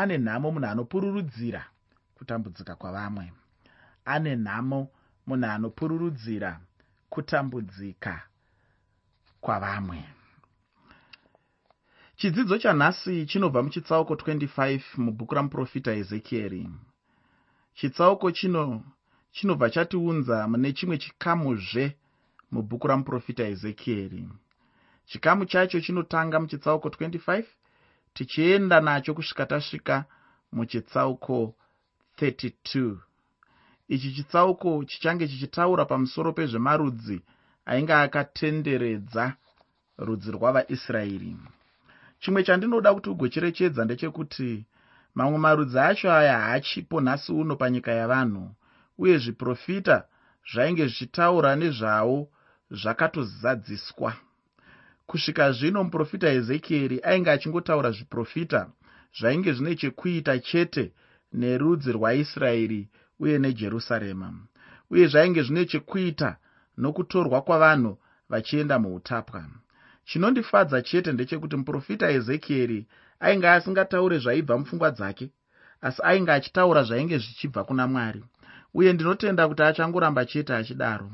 ane nhamo munhu anopururudzira kutambudzika kwavamwe. Ane nhamo munhu anopururudzira kutambudzika kwavamwe. Chidzidzo chanhasi chinobva muchitsauko 25 mubhuku ramuprofita ezekieri. Chitsauko chino chinobva chatiunza mune chimwe chikamuzve mubhuku ramuprofita ezekieri. Chikamu chacho chinotanga muchitsauko 25 tichienda nacho kusvika tasvika muchitsauko 32 ichi chitsauko chichange chichitaura pamusoro pezvemarudzi ainge akatenderedza rudzi rwavaisraeri. Chimwe chandinoda kuti ugocherechedza ndechekuti mamwe marudzi acho aya haachipo nhasi uno panyika yavanhu uye zviprofita zvainge zvichitaura nezvavo zvakatozadziswa kusvika zvino muprofita ezekieri ainge achingotaura zviprofita zvainge zvine chekuita chete nerudzi rwaisraeri uye nejerusarema uye zvainge zvine chekuita nokutorwa kwavanhu vachienda muutapwa. Chinondifadza chete ndechekuti muprofita ezekieri ainge asingataure zvaibva mupfungwa dzake asi ainge achitaura zvainge zvichibva kuna mwari uye ndinotenda kuti achangoramba chete achidaro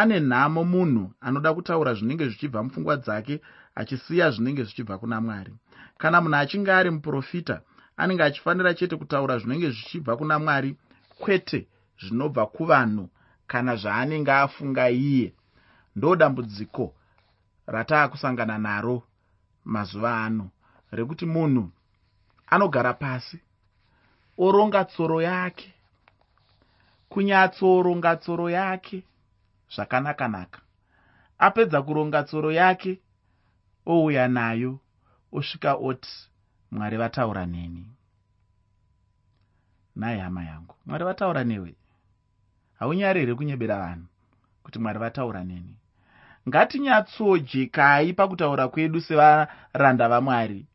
ane nhamo munhu anoda kutaura zvinenge zvichibva mupfungwa dzake achisiya zvinenge zvichibva kuna mwari. Kana munhu achinge ari muprofita anenge achifanira chete kutaura zvinenge zvichibva kuna mwari kwete zvinobva kuvanhu kana zvaanenge afunga iye. Ndo dambudziko rataakusangana naro mazuva ano rekuti munhu anogara pasi oronga tsoro yake. Kunyatsoronga tsoro yake zvakanaka-naka. Apedza kuronga tsoro yake ouya nayo osvika oti mwari vataura neni? Nhai hama yangu mwari vataura newe? Haunyari here kunyebera vanhu kuti mwari vataura neni? Ngatinyatsojekai pakutaura kwedu sevaranda vamwari.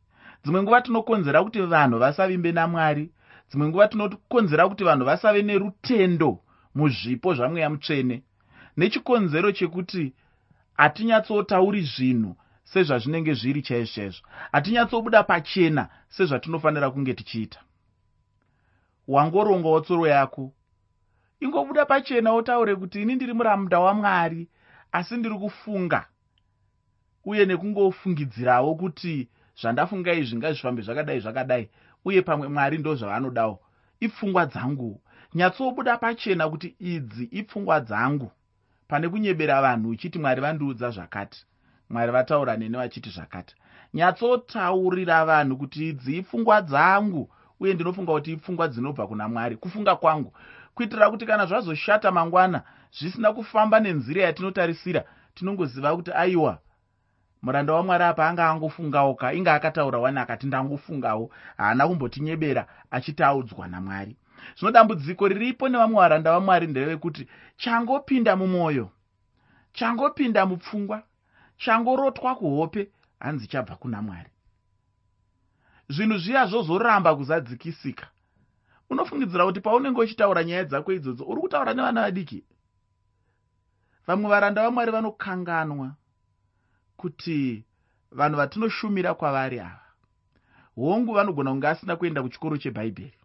Dzimwe nguva tinokonzera kuti vanhu vasavimbe namwari. Dzimwe nguva tinokonzera kuti vanhu vasave nerutendo muzvipo zvamweya mutsvene nechikonzero chekuti hatinyatsotauri zvinhu sezvazvinenge zviri chaizvo chaizvo hatinyatsobuda pachena sezvatinofanira kunge tichiita. Wangorongawo tsoro yako. Ingobuda pachena wotaure kuti ini ndiri muramunda wamwari asi ndiri kufunga uye nekungofungidzirawo kuti zvandafunga izvi ngazvifambe zvakadai zvakadai uye pamwe mwari ndo zvaanodawo. Ipfungwa dzangu. Nyatsobuda pachena kuti idzi ipfungwa dzangu pane kunyebera vanhu uchiti mwari vandiudza zvakati. Mwari vataura nene vachiti zvakati. Nyatsotaurira vanhu kuti idzi ipfungwa dzangu uye ndinofunga kuti ipfungwa dzinobva kuna mwari kufunga kwangu. Kuitira kuti kana zvazoshata mangwana zvisina kufamba nenzira yatinotarisira tinongoziva kuti aiwa muranda wamwari apa anga angofungawo ka inge akataura wani akati ndangofungawo haana kumbotinyebera achiti audzwa namwari zvino dambudziko riripo nevamwe varanda vamwari nderevekuti changopinda mumwoyo changopinda mupfungwa changorotwa kuhope hanzi chabva kuna mwari. Zvinhu zviya zvozoramba kuzadzikisika. Unofungidzira kuti paunenge uchitaura nyaya dzako idzodzo uri kutaura nevana vadiki? Vamwe varanda vamwari vanokanganwa kuti vanhu vatinoshumira kwavari ava. Hongu vanogona kunge asina kuenda kuchikoro chebhaibheri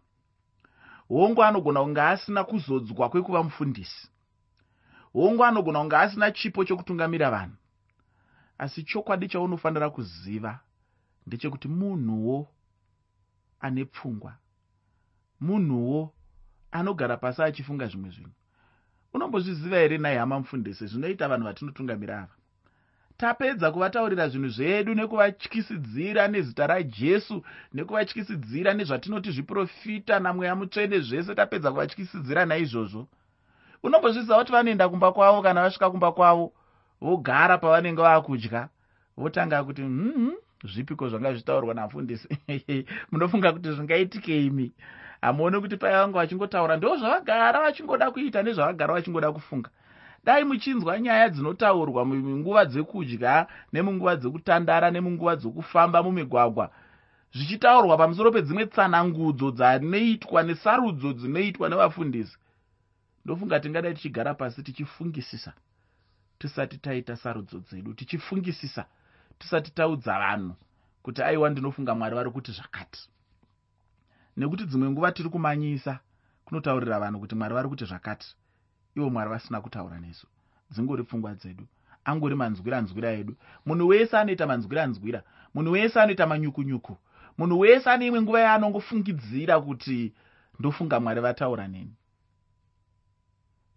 hongu anogona kunge asina kuzodzwa kwekuva mufundisi. Hongu anogona kunge asina chipo chokutungamira vanhu. Asi chokwadi chaunofanira kuziva ndechekuti munhuwo ane pfungwa. Munhuwo anogara pasi achifunga zvimwe zvinhu. Unombozviziva here nai hama mufundisi? Zvinoita vanhu vatinotungamira ava tapedza kuvataurira zvinhu zvedu nekuvatyisidzira nezita rajesu nekuvatyisidzira nezvatinoti zviprofita namweya mutsvene zvese tapedza kuvatyisidzira naizvozvo. Unombozviziva kuti vanoenda kumba kwavo kana vasvika kumba kwavo vogara pavanenge vaakudya votanga kuti hmm zvipiko zvanga zvitaurwa namufundisi munofunga kuti zvingaitike imi hamuoni kuti pai vanga vachingotaura. Ndo zvavagara vachingoda kuita nezvavagara vachingoda kufunga dai muchinzwa nyaya dzinotaurwa munguva dzekudya nemunguva dzekutandara nemunguva dzokufamba mumigwagwa zvichitaurwa pamusoro pedzimwe tsanangudzo dzanoitwa nesarudzo dzinoitwa nevafundisi. Ndofunga tingadai tichigara pasi tichifungisisa tisati taita sarudzo dzedu tichifungisisa tisati taudza vanhu kuti aiwa ndinofunga mwari vari kuti zvakati. Nekuti dzimwe nguva tiri kumanyisa kunotaurira vanhu kuti mwari vari kuti zvakati ivo mwari vasina kutaura nesu. Dzingori pfungwa dzedu. Angori manzwiranzwira edu. Munhu wese anoita manzwiranzwira. Munhu wese anoita manyukunyuku. Munhu wese ane imwe nguva yaanongofungidzira kuti ndofunga mwari vataura neni.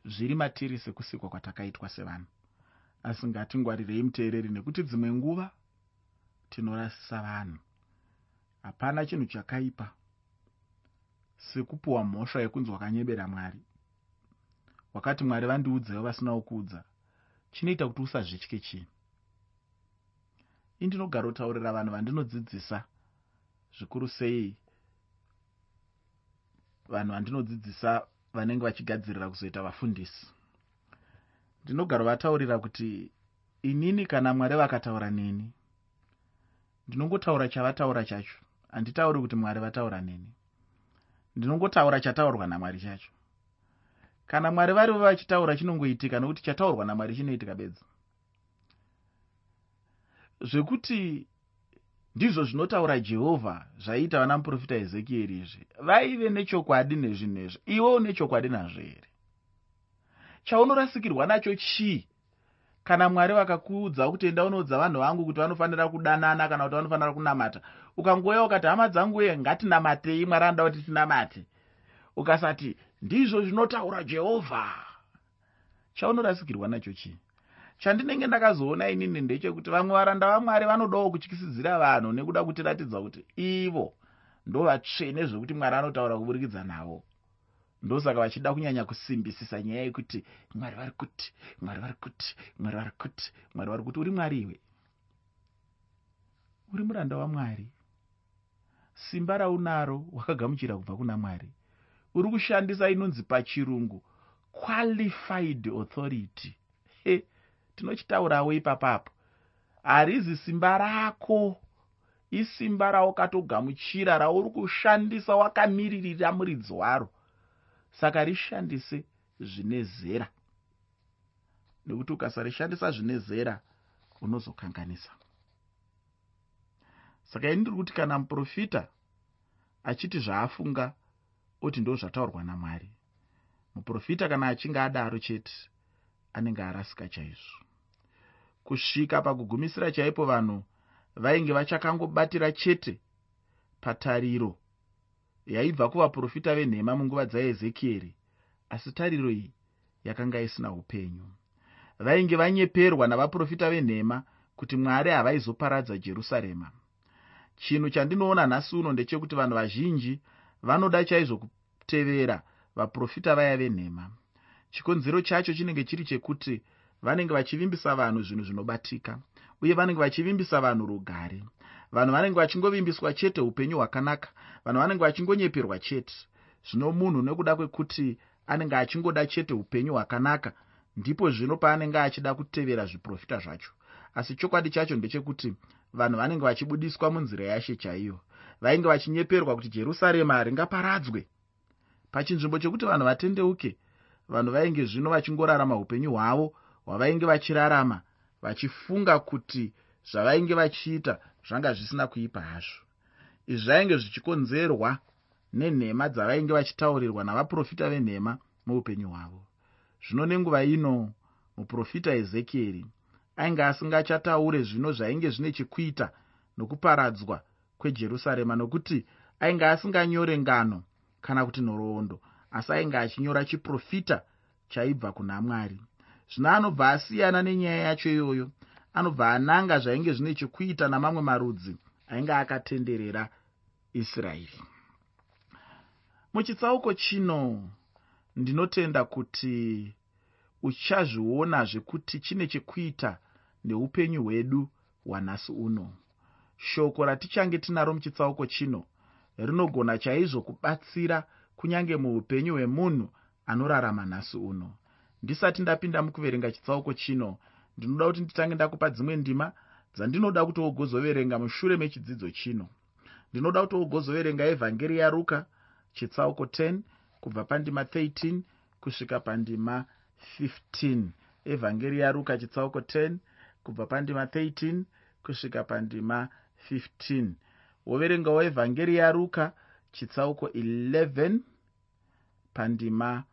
Zviri matiri sekusikwa kwatakaitwa sevanhu. Asi ngatingwarirei muteereri nekuti dzimwe nguva tinorasisa vanhu. Hapana chinhu chakaipa. Sekupiwa mhosva yekunzi wakanyebera mwari wakati mwari vandiudzewo vasinawo kuudza chinoita kuti usazvitye chinhu indinogara kutaurira vanhu vandinodzidzisa zvikuru sei? Vanhu vandinodzidzisa vanenge vachigadzirira kuzoita vafundisi. Ndinogara vataurira kuti inini kana mwari vakataura neni? Ndinongotaura chavataura chacho. Handitauri kuti mwari vataura neni. Ndinongotaura chataurwa namwari chacho kana mwari varivo vachitaura chinongoitika nokuti chataurwa namwari chinoitika bedzi? Zvekuti ndizvo zvinotaura jehovha zvaiita vana muprofita ezekieri izvi. Vaive nechokwadi nezvinhu izvi. Iwe une chokwadi nazvo here? Chaunorasikirwa nacho chii? Kana mwari vakakuudza kuti enda unoudza vanhu vangu kuti vanofanira kudanana kana kuti vanofanira kunamata ukangouya ukati hama dzangu uye ngatinamatei mwari anoda kuti tinamate. Ukasati ndizvo zvinotaura jehovha. Chaunorasikirwa nacho chii chandinenge ndakazoona inini ndechekuti vamwe varanda vamwari vanodawo kutyisidzira vanhu nekuda kutiratidza kuti ivo ndo vatsvene zvekuti mwari anotaura kuburikidza navo. Ndosaka vachida kunyanya kusimbisisa nyaya yekuti mwari vari kuti mwari vari kuti mwari vari kuti mwari vari kuti uri mwari iwe. Uri muranda wamwari. Simba raunaro wakagamuchira kubva kuna mwari uri kushandisa inonzi pachirungu qualified authority. Hey tinochitaurawo ipapapo. Harizi simba rako. Isimba raukatogamuchira rauri kushandisa wakamiririra muridzi waro. Saka rishandise zvine zera. Nekuti ukasarishandisa zvine zera unozokanganisa. Saka ini ndiri kuti kana muprofita achiti zvaafunga oti ndo zvataurwa namwari. Muprofita kana achinge adaro chete anenge arasika chaizvo. Kusvika pakugumisira chaipo vanhu vainge vachakangobatira chete patariro yaibva kuvaprofita venhema munguva dzaezekieri asi tariro iyi yakanga isina upenyu. Vainge vanyeperwa navaprofita venhema kuti mwari havaizoparadza jerusarema. Chinhu chandinoona nhasi uno ndechekuti vanhu vazhinji vanoda chaizvo kutevera vaprofita vaya venhema. Chikonzero chacho chinenge chiri chekuti vanenge vachivimbisa vanhu zvinhu zvinobatika uye vanenge vachivimbisa vanhu rugare. Vanhu vanenge vachingovimbiswa chete upenyu hwakanaka vanhu vanenge vachingonyeperwa chete. Zvino munhu nekuda kwekuti anenge achingoda chete upenyu hwakanaka ndipo zvino paanenge achida kutevera zviprofita zvacho. Asi chokwadi chacho ndechekuti vanhu vanenge vachibudiswa munzira yashe chaiyo vainge vachinyeperwa kuti jerusarema haringaparadzwe pachinzvimbo chekuti vanhu vatendeuke vanhu vainge zvino vachingorarama upenyu hwavo hwavainge vachirarama vachifunga kuti zvavainge vachiita zvanga zvisina kuipa hazvo. Izvi zvainge zvichikonzerwa nenhema dzavainge vachitaurirwa navaprofita venhema muupenyu hwavo. Zvino nenguva ino muprofita ezekieri ainge asingachataure zvino zvainge zvine chekuita nokuparadzwa kwejerusarema nokuti ainge asinganyore ngano kana kuti nhoroondo asi ainge achinyora chiprofita chaibva kuna mwari. Zvino anobva asiyana nenyaya yacho iyoyo anobva ananga zvainge zvine chekuita namamwe marudzi ainge akatenderera israeri. Muchitsauko chino ndinotenda kuti uchazviona zvekuti chine chekuita neupenyu hwedu hwanhasi uno shoko ratichange tinaro muchitsauko chino rinogona chaizvo kubatsira kunyange muupenyu hwemunhu anorarama nhasi uno. Ndisati ndapinda mukuverenga chitsauko chino ndinoda kuti nditange ndakupa dzimwe ndima dzandinoda kuti wogozoverenga mushure mechidzidzo chino. Ndinoda kuti wogozoverenga evhangeri yaruka chitsauko 10 kubva pandima 13 kusvika pandima 15 evhangeri yaruka chitsauko 10 kubva pandima 13 kusvika pandima 15 woverengawo evhangeri yaruka chitsauko 11 pandima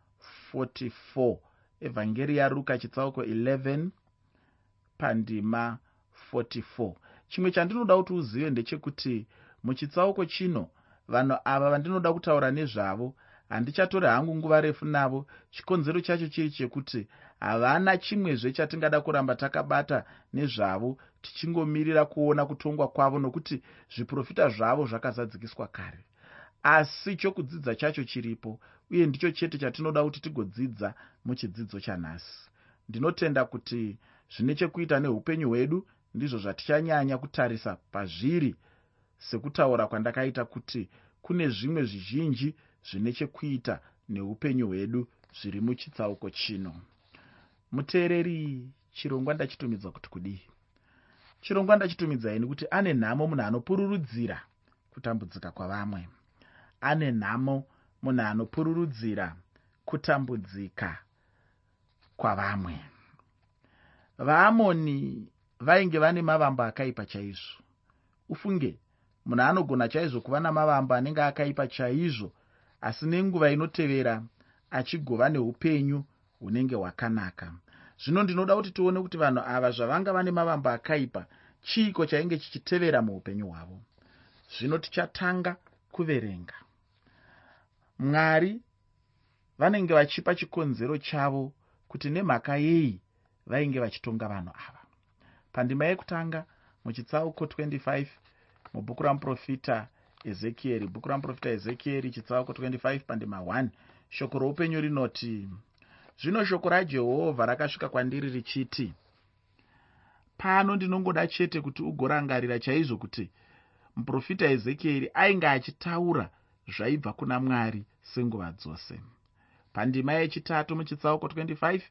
44 evhangeri yaruka chitsauko 11 pandima 44 chimwe chandinoda kuti uzive ndechekuti muchitsauko chino vanhu ava vandinoda kutaura nezvavo handichatori hangu nguva refu navo. Chikonzero chacho chiri chekuti havana chimwezve chatingada kuramba takabata nezvavo tichingomirira kuona kutongwa kwavo nokuti zviprofita zvavo zvakazadzikiswa kare. Asi chokudzidza chacho chiripo uye ndicho chete chatinoda kuti tigodzidza muchidzidzo chanhasi. Ndinotenda kuti zvine chekuita neupenyu hwedu ndizvo zvatichanyanya kutarisa pazviri sekutaura kwandakaita kuti kune zvimwe zvizhinji zvine chekuita neupenyu hwedu zviri muchitsauko chino. Muteereri chirongwa ndachitumidza kuti kudii chirongwa ndachitumidzai nekuti ane nhamo munhu anopururudzira kutambudzika kwavamwe. Ane nhamo munhu anopururudzira kutambudzika kwavamwe. Vaamoni vainge vane mavambo akaipa chaizvo. Ufunge munhu anogona chaizvo kuva namavambo anenge akaipa chaizvo asi nenguva inotevera achigova neupenyu hunenge hwakanaka zvino ndinoda kuti tione kuti vanhu ava zvavanga vane mavambo akaipa chiiko chainge chichitevera muupenyu hwavo? Zvino tichatanga kuverenga. Mwari vanenge vachipa chikonzero chavo kuti nemhaka yei vainge vachitonga vanhu ava. Pandima yekutanga muchitsauko 25 mubhuku ramuprofita ezekieri. Bhuku ramuprofita ezekieri chitsauko 25 pandima 1 shoko roupenyu rinoti zvino shoko rajehovha rakasvika kwandiri richiti pano ndinongoda chete kuti ugorangarira chaizvo kuti muprofita ezekieri ainge achitaura zvaibva kuna mwari senguva dzose. Pandima yechitatu muchitsauko 25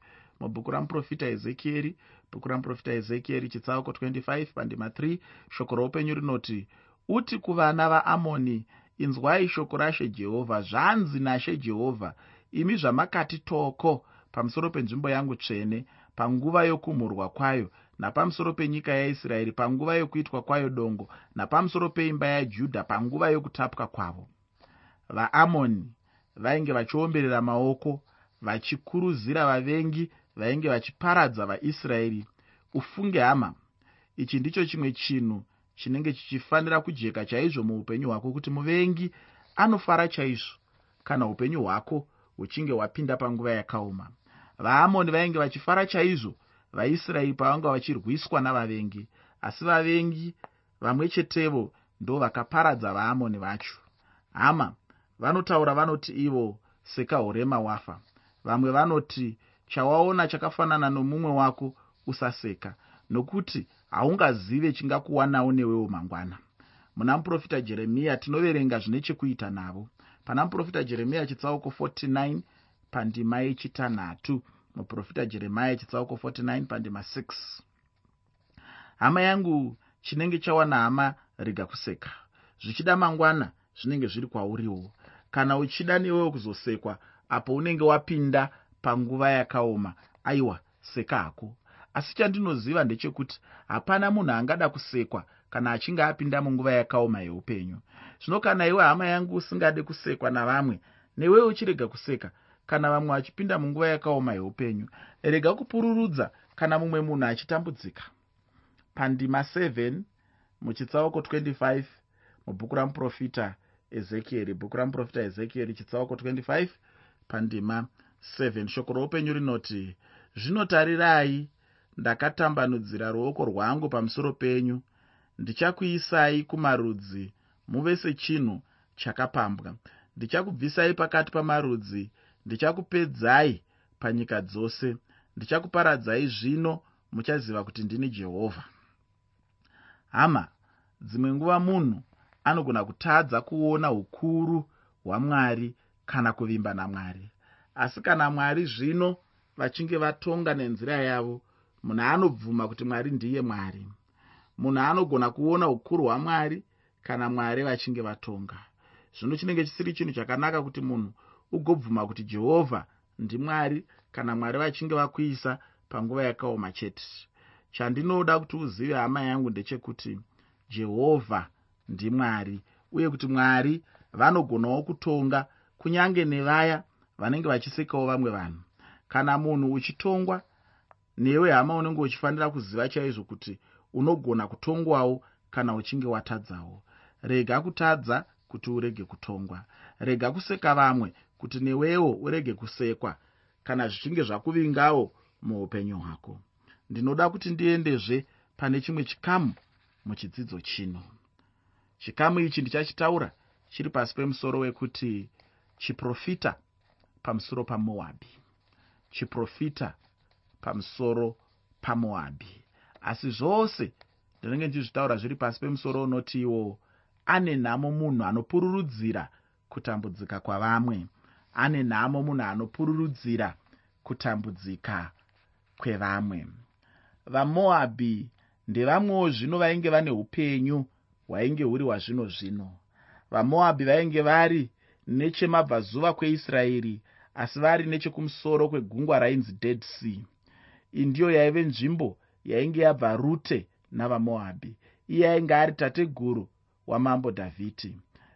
mubhuku ramuprofita ezekieri bhuku ramuprofita ezekieri chitsauko 25 pandima 3 shoko roupenyu rinoti uti kuvana vaamoni inzwai shoko rashe jehovha zvanzi nashe jehovha imi zvamakati toko pamusoro penzvimbo yangu tsvene panguva yokumhurwa kwayo napamusoro penyika yaisraeri panguva yokuitwa kwayo dongo napamusoro peimba yajudha panguva yokutapwa kwavo. Vaamoni vainge vachiomberera maoko vachikuruzira vavengi vainge vachiparadza vaisraeri. Ufunge hama ichi ndicho chimwe chinhu chinenge chichifanira kujeka chaizvo muupenyu hwako kuti muvengi anofara chaizvo kana upenyu hwako huchinge hwapinda panguva yakaoma vaamoni vainge vachifara chaizvo vaisraeri pavanga vachirwiswa navavengi asi vavengi vamwe chetevo ndo vakaparadza vaamoni vacho. Hama vanotaura vanoti ivo sekahorema wafa. Vamwe vanoti chawaona chakafanana nomumwe wako usaseka nokuti haungazive chingakuwanawo newewo mangwana. Muna muprofita jeremiya tinoverenga zvine chekuita navo. Pana muprofita jeremiya chitsauko 49 pandima yechitanhatu muprofita jeremiya chitsauko 49 pandima 6 hama yangu chinenge chawana hama rega kuseka. Zvichida mangwana zvinenge zviri kwauriwo. Kana uchida newewo kuzosekwa apo unenge wapinda panguva yakaoma aiwa seka hako. Asi chandinoziva ndechekuti hapana munhu angada kusekwa kana achinge apinda munguva yakaoma yeupenyu. Zvino kana iwe hama yangu usingade kusekwa navamwe newewo uchirega kuseka kana vamwe vachipinda munguva yakaoma yeupenyu rega kupururudza kana mumwe munhu achitambudzika. Pandima 7 muchitsauko 25 mubhuku ramuprofita ezekieri. Bhuku ramuprofita ezekieri chitsauko 25 pandima 7 shoko roupenyu rinoti zvinotarirai ndakatambanudzira ruoko rwangu pamusoro penyu. Ndichakuisai kumarudzi muve sechinhu chakapambwa. Ndichakubvisai pakati pamarudzi ndichakupedzai panyika dzose. Ndichakuparadzai zvino muchaziva kuti ndini jehovha. Hama dzimwe nguva munhu anogona kutadza kuona ukuru hwamwari kana kuvimba namwari. Asi kana mwari zvino vachinge vatonga nenzira yavo munhu anobvuma kuti mwari ndiye mwari. Munhu anogona kuona ukuru hwamwari kana mwari vachinge vatonga. Zvino chinenge chisiri chinhu chakanaka kuti munhu ugobvuma kuti jehovha ndimwari kana mwari vachinge vakuisa panguva yakaoma chete. Chandinoda kuti uzive hama yangu ndechekuti jehovha ndimwari uye kuti mwari vanogonawo kutonga kunyange nevaya vanenge vachisekawo vamwe vanhu. Kana munhu uchitongwa newe hama unenge uchifanira kuziva chaizvo kuti unogona kutongwawo kana uchinge watadzawo. Rega kutadza kuti urege kutongwa. Rega kuseka vamwe kuti newewo urege kusekwa kana zvichinge zvakuvingawo muupenyu hwako. Ndinoda kuti ndiendezve pane chimwe chikamu muchidzidzo chino. Chikamu ichi ndichachitaura chiri pasi pemusoro wekuti chiprofita pamusoro pamoabhi chiprofita pamusoro pamoabhi asi zvose ndinenge ndichizvitaura zviri pasi pemusoro unotiwo ane nhamo munhu anopururudzira kutambudzika kwavamwe. Ane nhamo munhu anopururudzira kutambudzika kwevamwe. Vamoabhi ndevamwewo zvino vainge vane upenyu hwainge huri hwazvino zvino. Vamoabhi vainge vari nechemabvazuva kweisraeri asi vari nechekumusoro kwegungwa rainzi dead sea. Iyi ndiyo yaive nzvimbo yainge yabva rute navamoabhi. Iye ainge ari tateguru wamambo dhavhidhi.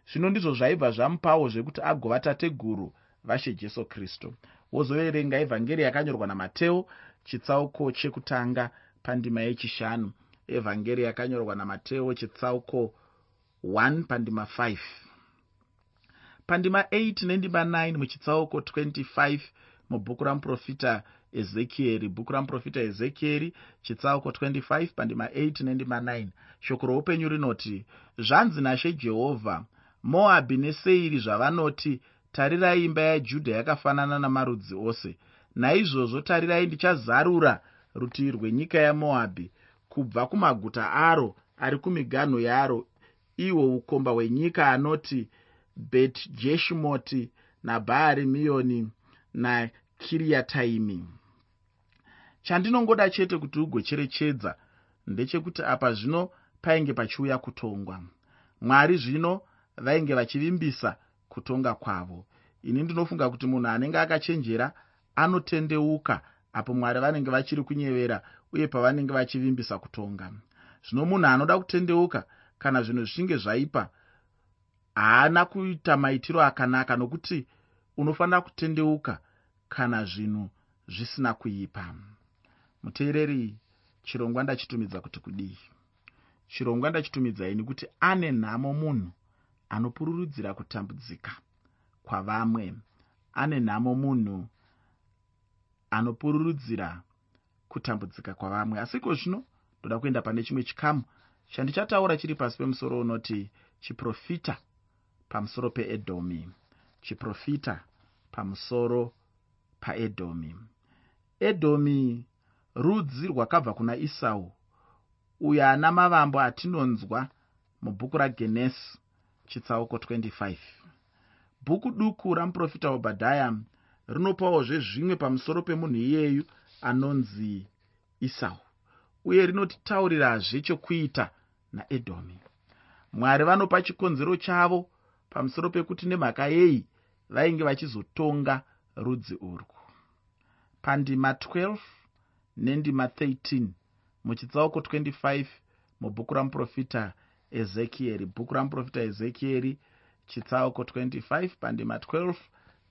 Zvino ndizvo zvaibva zvamupawo zvekuti agova tateguru vashe jesu kristu. Wozoverenga evhangeri yakanyorwa namateo chitsauko chekutanga pandima yechishanu. Evhangeri yakanyorwa namateo chitsauko 1 pandima 5 pandima 8 nendima 9 muchitsauko 25 mubhuku ramuprofita ezekieri bhuku ramuprofita ezekieri chitsauko 25 pandima 8 nendima 9 shoko roupenyu rinoti zvanzi nashe jehovha moabhi neseiri zvavanoti tarirai imba yajudha yakafanana namarudzi ose. Naizvozvo tarirai ndichazarura rutivi rwenyika yamoabhi kubva kumaguta aro ari kumiganho yaro ihwo ukomba hwenyika anoti bet jeshimoti nabhaari miyoni nakiriyataimi chandinongoda chete kuti ugocherechedza ndechekuti apa zvino painge pachiuya kutongwa. Mwari zvino vainge vachivimbisa kutonga kwavo. Ini ndinofunga kuti munhu anenge akachenjera anotendeuka apo mwari vanenge vachiri kunyevera uye pavanenge vachivimbisa kutonga. Zvino munhu anoda kutendeuka kana zvinhu zvichinge zvaipa haana kuita maitiro akanaka nokuti unofanira kutendeuka kana zvinhu zvisina kuipa muteereri chirongwa ndachitumidza kuti kudii? Chirongwa ndachitumidzai nekuti ane nhamo munhu anopururudzira kutambudzika kwavamwe ane nhamo munhu anopururudzira kutambudzika kwavamwe. Asiko zvino? Ndoda kuenda pane chimwe chikamu chandichataura chiri pasi pemusoro unoti chiprofita pamusoro peedhomi chiprofita pamusoro paedhomi edhomi rudzi rwakabva kuna esau uyo ana mavambo atinonzwa mubhuku ragenesi chitsauko 25 bhuku duku ramuprofita obhadhaya rinopawozve zvimwe pamusoro pemunhu iyeyu anonzi esau uye rinotitaurirazve chokuita naedhomi mwari vanopa chikonzero chavo pamusoro pekuti nemhaka yei vainge vachizotonga rudzi urwu. Pandima 12 nendima 13 muchitsauko 25 mubhuku ramuprofita ezekieri bhuku ramuprofita ezekieri chitsauko 25 pandima 12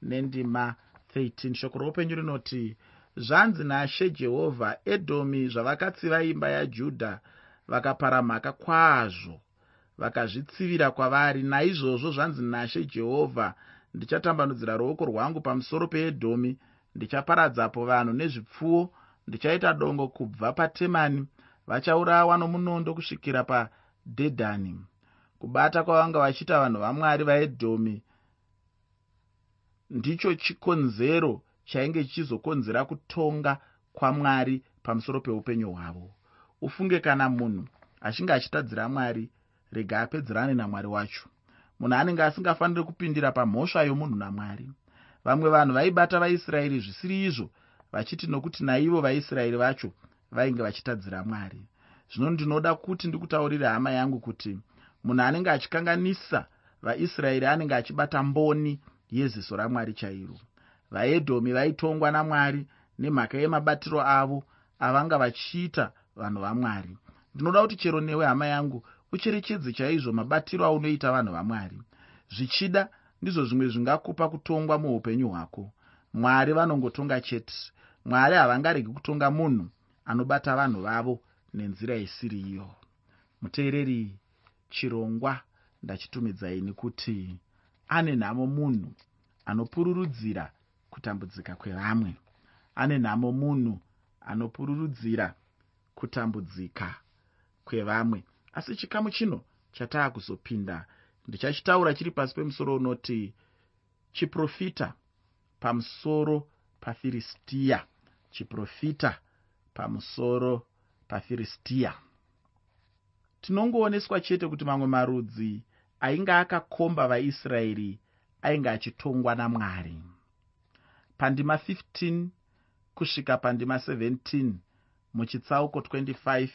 nendima 13 shoko roupenyu rinoti zvanzi nashe jehovha edhomi zvavakatsiva imba yajudha vakapara mhaka kwazvo vakazvitsivira kwavari. Naizvozvo zvanzi nashe jehovha ndichatambanudzira ruoko rwangu pamusoro peedhomi ndichaparadzapo vanhu nezvipfuwo ndichaita dongo kubva patemani vachaurawa nomunondo kusvikira padhedhani kubata kwavanga vachiita vanhu vamwari vaedhomi ndicho chikonzero chainge chichizokonzera kutonga kwamwari pamusoro peupenyu hwavo. Ufunge kana munhu achinge achitadzira mwari rega apedzerane namwari wacho. Munhu anenge asingafaniri kupindira pamhosva yomunhu namwari. Vamwe vanhu vaibata vaisraeri zvisiri izvo vachiti nokuti naivo vaisraeri vacho vainge vachitadzira mwari. Zvino ndinoda kuti ndikutaurire hama yangu kuti munhu anenge achikanganisa vaisraeri anenge achibata mboni yeziso ramwari chairo vaedhomi vaitongwa namwari nemhaka yemabatiro avo avanga vachiita vanhu vamwari. Ndinoda kuti chero newe hama yangu ucherechedze chaizvo mabatiro aunoita vanhu vamwari. Zvichida ndizvo zvimwe zvingakupa kutongwa muupenyu hwako. Mwari vanongotonga chete mwari havangaregi kutonga munhu anobata vanhu vavo nenzira isiri iyo muteereri chirongwa ndachitumidzai nekuti ane nhamo munhu anopururudzira kutambudzika kwevamwe. Ane nhamo munhu anopururudzira kutambudzika kwevamwe. Asi chikamu chino chataa kuzopinda ndichachitaura chiri pasi pemusoro unoti chiprofita pamusoro pafiristiya chiprofita pamusoro pafiristiya tinongooneswa chete kuti mamwe marudzi ainge akakomba vaisraeri ainge achitongwa namwari. Pandima 15 kusvika pandima 17 muchitsauko 25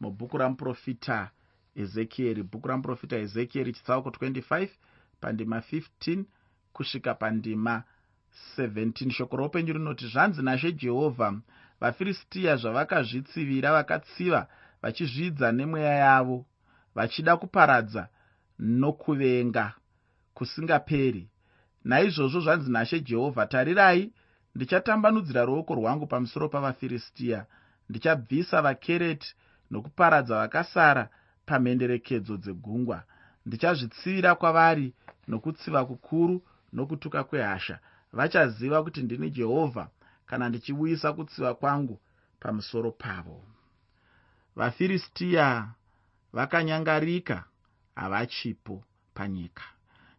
mubhuku ramuprofita ezekieri. Bhuku ramuprofita ezekieri chitsauko 25 pandima 15 kusvika pandima 17 shoko roupenyu rinoti zvanzi nashe jehovha vafiristiya zvavakazvitsivira vakatsiva vachizvidza nemweya yavo vachida kuparadza nokuvenga kusingaperi. Naizvozvo zvanzi nashe jehovha tarirai ndichatambanudzira ruoko rwangu pamusoro pavafiristiya ndichabvisa vakereti nokuparadza vakasara pamhenderekedzo dzegungwa. Ndichazvitsivira kwavari nokutsiva kukuru nokutuka kwehasha vachaziva kuti ndini jehovha kana ndichiuyisa kutsiva kwangu pamusoro pavo. Vafiristiya vakanyangarika havachipo panyika.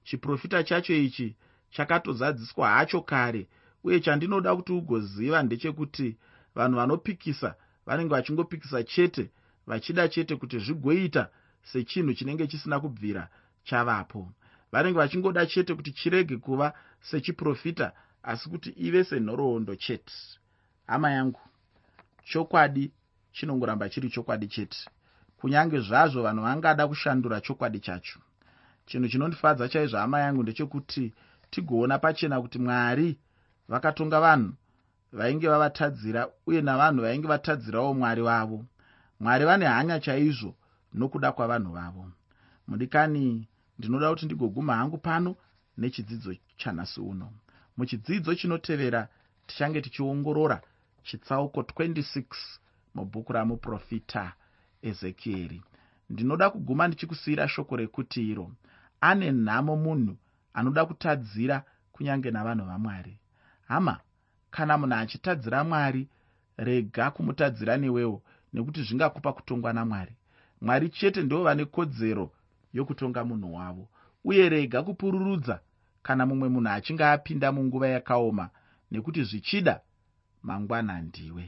Chiprofita chacho ichi chakatozadziswa hacho kare uye chandinoda kuti ugoziva ndechekuti vanhu vanopikisa vanenge vachingopikisa chete vachida chete kuti zvigoita sechinhu chinenge chisina kubvira chavapo vanenge vachingoda chete kuti chirege kuva sechiprofita asi kuti ive senhoroondo chete. Hama yangu chokwadi chinongoramba chiri chokwadi chete. Kunyange zvazvo vanhu vangada kushandura chokwadi chacho. Chinhu chinondifadza chaizvo hama yangu ndechekuti tigoona pachena kuti mwari vakatonga vanhu vainge vavatadzira uye navanhu vainge vatadzirawo mwari vavo mwari vane hanya chaizvo nokuda kwavanhu vavo. Mudikani ndinoda kuti ndigoguma hangu pano nechidzidzo chanhasi uno. Muchidzidzo chinotevera tichange tichiongorora chitsauko 26 mubhuku ramuprofita ezekieri ndinoda kuguma ndichikusiyira shoko rekuti iro. Ane nhamo munhu anoda kutadzira kunyange navanhu vamwari. Hama kana munhu achitadzira mwari rega kumutadzira newewo nekuti zvingakupa kutongwa namwari. Mwari chete ndivo vane kodzero yokutonga munhu wavo. Uye rega kupururudza kana mumwe munhu achinge apinda munguva yakaoma nekuti zvichida mangwana ndiwe